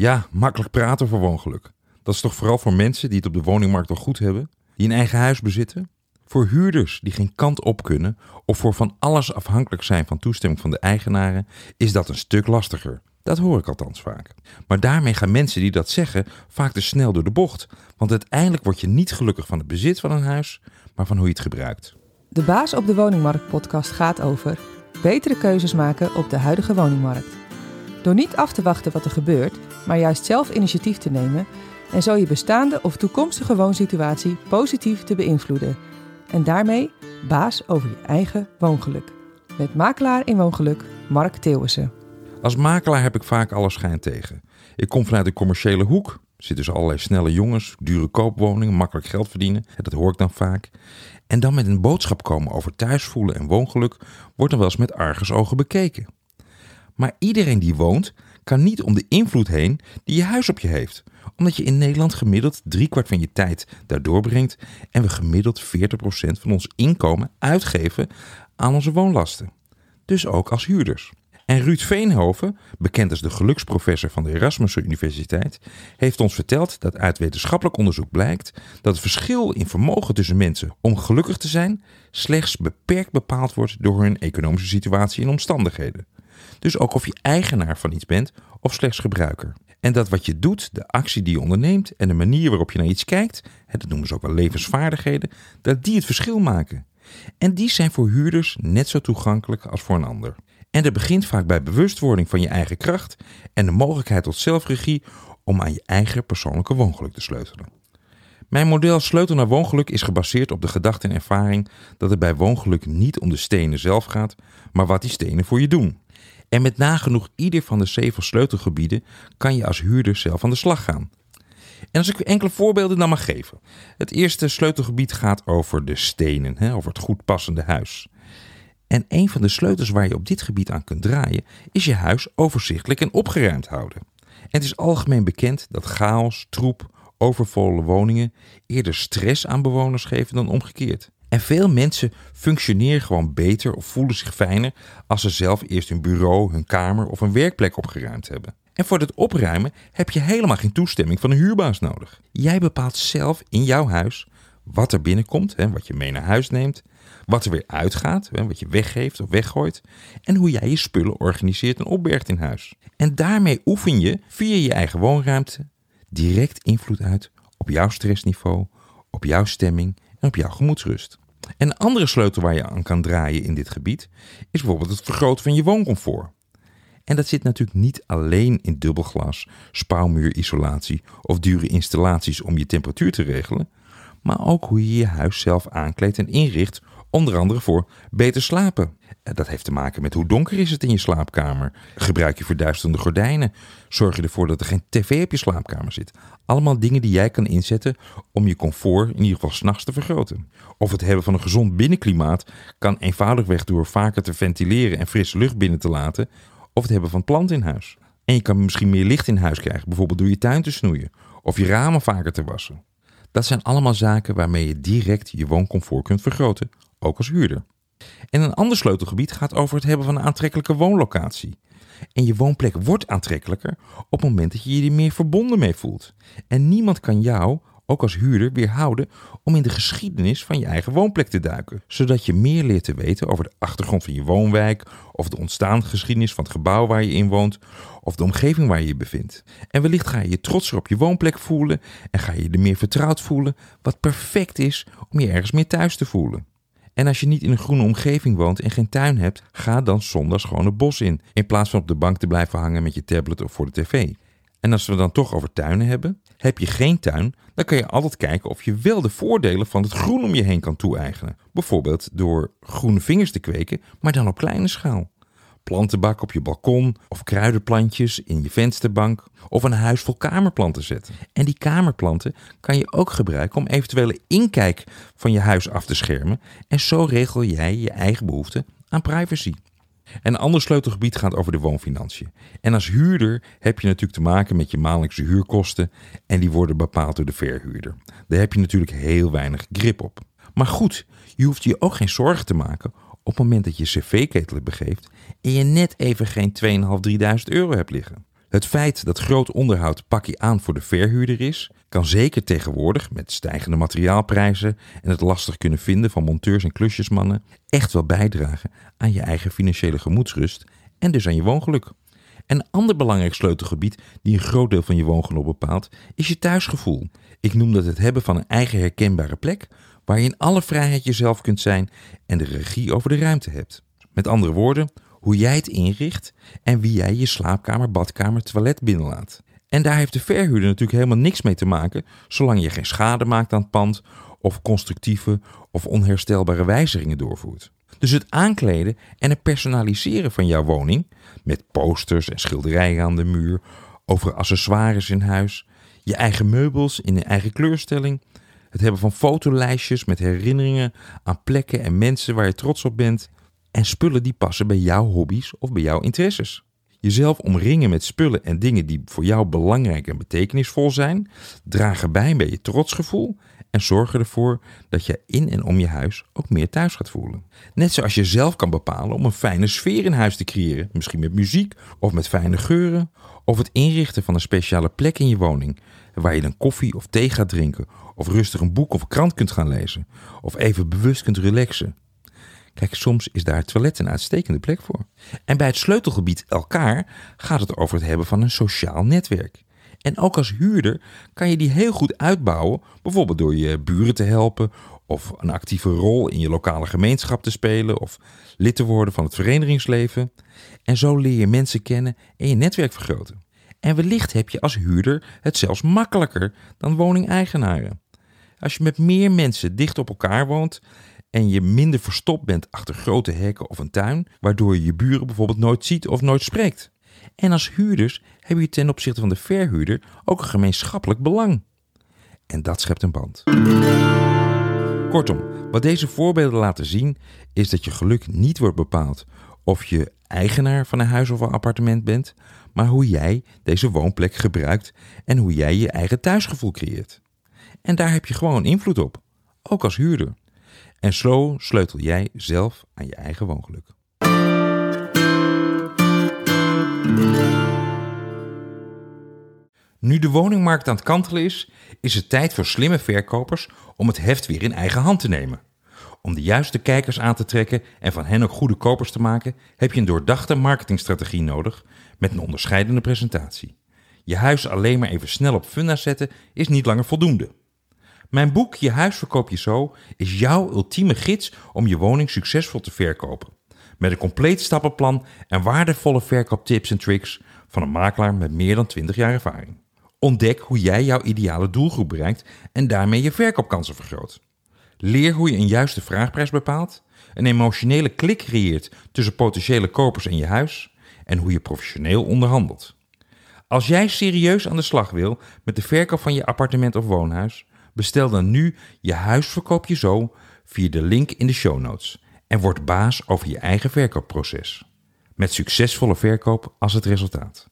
Ja, makkelijk praten over woongeluk. Dat is toch vooral voor mensen die het op de woningmarkt al goed hebben, die een eigen huis bezitten? Voor huurders die geen kant op kunnen of voor van alles afhankelijk zijn van toestemming van de eigenaren, is dat een stuk lastiger. Dat hoor ik althans vaak. Maar daarmee gaan mensen die dat zeggen vaak te snel door de bocht. Want uiteindelijk word je niet gelukkig van het bezit van een huis, maar van hoe je het gebruikt. De Baas op de Woningmarkt podcast gaat over betere keuzes maken op de huidige woningmarkt. Door niet af te wachten wat er gebeurt, maar juist zelf initiatief te nemen en zo je bestaande of toekomstige woonsituatie positief te beïnvloeden. En daarmee baas over je eigen woongeluk. Met makelaar in woongeluk Mark Theeuwissen. Als makelaar heb ik vaak alle schijn tegen. Ik kom vanuit de commerciële hoek. Er zitten dus allerlei snelle jongens, dure koopwoningen, makkelijk geld verdienen. Dat hoor ik dan vaak. En dan met een boodschap komen over thuisvoelen en woongeluk wordt dan wel eens met argusogen bekeken. Maar iedereen die woont kan niet om de invloed heen die je huis op je heeft. Omdat je in Nederland gemiddeld driekwart van je tijd daar doorbrengt en we gemiddeld 40% van ons inkomen uitgeven aan onze woonlasten. Dus ook als huurders. En Ruud Veenhoven, bekend als de geluksprofessor van de Erasmus Universiteit, heeft ons verteld dat uit wetenschappelijk onderzoek blijkt dat het verschil in vermogen tussen mensen om gelukkig te zijn slechts beperkt bepaald wordt door hun economische situatie en omstandigheden. Dus ook of je eigenaar van iets bent of slechts gebruiker. En dat wat je doet, de actie die je onderneemt en de manier waarop je naar iets kijkt, dat noemen ze ook wel levensvaardigheden, dat die het verschil maken. En die zijn voor huurders net zo toegankelijk als voor een ander. En dat begint vaak bij bewustwording van je eigen kracht en de mogelijkheid tot zelfregie om aan je eigen persoonlijke woongeluk te sleutelen. Mijn model Sleutel naar Woongeluk is gebaseerd op de gedachte en ervaring dat het bij woongeluk niet om de stenen zelf gaat, maar wat die stenen voor je doen. En met nagenoeg ieder van de zeven sleutelgebieden kan je als huurder zelf aan de slag gaan. En als ik u enkele voorbeelden dan mag geven. Het eerste sleutelgebied gaat over de stenen, hè, over het goed passende huis. En een van de sleutels waar je op dit gebied aan kunt draaien, is je huis overzichtelijk en opgeruimd houden. En het is algemeen bekend dat chaos, troep, overvolle woningen eerder stress aan bewoners geven dan omgekeerd. En veel mensen functioneren gewoon beter of voelen zich fijner als ze zelf eerst hun bureau, hun kamer of een werkplek opgeruimd hebben. En voor het opruimen heb je helemaal geen toestemming van een huurbaas nodig. Jij bepaalt zelf in jouw huis wat er binnenkomt, wat je mee naar huis neemt, wat er weer uitgaat, wat je weggeeft of weggooit, en hoe jij je spullen organiseert en opbergt in huis. En daarmee oefen je via je eigen woonruimte direct invloed uit op jouw stressniveau, op jouw stemming en op jouw gemoedsrust. En een andere sleutel waar je aan kan draaien in dit gebied is bijvoorbeeld het vergroten van je wooncomfort. En dat zit natuurlijk niet alleen in dubbelglas, spouwmuurisolatie of dure installaties om je temperatuur te regelen, maar ook hoe je je huis zelf aankleedt en inricht, onder andere voor beter slapen. Dat heeft te maken met hoe donker is het in je slaapkamer. Gebruik je verduisterende gordijnen? Zorg je ervoor dat er geen tv op je slaapkamer zit? Allemaal dingen die jij kan inzetten om je comfort in ieder geval s'nachts te vergroten. Of het hebben van een gezond binnenklimaat kan eenvoudigweg door vaker te ventileren en frisse lucht binnen te laten. Of het hebben van planten in huis. En je kan misschien meer licht in huis krijgen, bijvoorbeeld door je tuin te snoeien of je ramen vaker te wassen. Dat zijn allemaal zaken waarmee je direct je wooncomfort kunt vergroten, ook als huurder. En een ander sleutelgebied gaat over het hebben van een aantrekkelijke woonlocatie. En je woonplek wordt aantrekkelijker op het moment dat je je er meer verbonden mee voelt. En niemand kan jou, ook als huurder, weerhouden om in de geschiedenis van je eigen woonplek te duiken. Zodat je meer leert te weten over de achtergrond van je woonwijk, of de ontstaansgeschiedenis van het gebouw waar je in woont, of de omgeving waar je je bevindt. En wellicht ga je je trotser op je woonplek voelen en ga je je er meer vertrouwd voelen, wat perfect is om je ergens meer thuis te voelen. En als je niet in een groene omgeving woont en geen tuin hebt, ga dan zondags gewoon het bos in, in plaats van op de bank te blijven hangen met je tablet of voor de tv. En als we dan toch over tuinen hebben, heb je geen tuin, dan kan je altijd kijken of je wel de voordelen van het groen om je heen kan toe-eigenen. Bijvoorbeeld door groene vingers te kweken, maar dan op kleine schaal plantenbak op je balkon of kruidenplantjes in je vensterbank of een huis vol kamerplanten zetten. En die kamerplanten kan je ook gebruiken om eventuele inkijk van je huis af te schermen en zo regel jij je eigen behoefte aan privacy. Een ander sleutelgebied gaat over de woonfinanciën. En als huurder heb je natuurlijk te maken met je maandelijkse huurkosten en die worden bepaald door de verhuurder. Daar heb je natuurlijk heel weinig grip op. Maar goed, je hoeft je ook geen zorgen te maken op het moment dat je cv-ketel begeeft en je net even geen 2.500, 3.000 euro hebt liggen. Het feit dat groot onderhoud pakje aan voor de verhuurder is, kan zeker tegenwoordig met stijgende materiaalprijzen en het lastig kunnen vinden van monteurs en klusjesmannen echt wel bijdragen aan je eigen financiële gemoedsrust en dus aan je woongeluk. Een ander belangrijk sleutelgebied die een groot deel van je woongeluk bepaalt, is je thuisgevoel. Ik noem dat het hebben van een eigen herkenbare plek waar je in alle vrijheid jezelf kunt zijn en de regie over de ruimte hebt. Met andere woorden, hoe jij het inricht en wie jij je slaapkamer, badkamer, toilet binnenlaat. En daar heeft de verhuurder natuurlijk helemaal niks mee te maken, zolang je geen schade maakt aan het pand of constructieve of onherstelbare wijzigingen doorvoert. Dus het aankleden en het personaliseren van jouw woning, met posters en schilderijen aan de muur, over accessoires in huis, je eigen meubels in een eigen kleurstelling, het hebben van fotolijstjes met herinneringen aan plekken en mensen waar je trots op bent, en spullen die passen bij jouw hobby's of bij jouw interesses. Jezelf omringen met spullen en dingen die voor jou belangrijk en betekenisvol zijn, dragen bij bij je trotsgevoel en zorgen ervoor dat je in en om je huis ook meer thuis gaat voelen. Net zoals je zelf kan bepalen om een fijne sfeer in huis te creëren, misschien met muziek of met fijne geuren, of het inrichten van een speciale plek in je woning waar je dan koffie of thee gaat drinken, of rustig een boek of krant kunt gaan lezen, of even bewust kunt relaxen. Kijk, soms is daar het toilet een uitstekende plek voor. En bij het sleutelgebied elkaar gaat het over het hebben van een sociaal netwerk. En ook als huurder kan je die heel goed uitbouwen, bijvoorbeeld door je buren te helpen of een actieve rol in je lokale gemeenschap te spelen of lid te worden van het verenigingsleven. En zo leer je mensen kennen en je netwerk vergroten. En wellicht heb je als huurder het zelfs makkelijker dan woningeigenaren. Als je met meer mensen dicht op elkaar woont en je minder verstopt bent achter grote hekken of een tuin, waardoor je je buren bijvoorbeeld nooit ziet of nooit spreekt. En als huurders heb je ten opzichte van de verhuurder ook een gemeenschappelijk belang. En dat schept een band. Kortom, wat deze voorbeelden laten zien, is dat je geluk niet wordt bepaald of je eigenaar van een huis of een appartement bent, maar hoe jij deze woonplek gebruikt en hoe jij je eigen thuisgevoel creëert. En daar heb je gewoon invloed op, ook als huurder. En zo sleutel jij zelf aan je eigen woongeluk. Nu de woningmarkt aan het kantelen is, is het tijd voor slimme verkopers om het heft weer in eigen hand te nemen. Om de juiste kijkers aan te trekken en van hen ook goede kopers te maken, heb je een doordachte marketingstrategie nodig met een onderscheidende presentatie. Je huis alleen maar even snel op funda zetten is niet langer voldoende. Mijn boek Je huis verkoop je zo is jouw ultieme gids om je woning succesvol te verkopen. Met een compleet stappenplan en waardevolle verkooptips en tricks van een makelaar met meer dan 20 jaar ervaring. Ontdek hoe jij jouw ideale doelgroep bereikt en daarmee je verkoopkansen vergroot. Leer hoe je een juiste vraagprijs bepaalt, een emotionele klik creëert tussen potentiële kopers en je huis en hoe je professioneel onderhandelt. Als jij serieus aan de slag wil met de verkoop van je appartement of woonhuis, bestel dan nu je huis verkoop je zo via de link in de show notes en word baas over je eigen verkoopproces. Met succesvolle verkoop als het resultaat.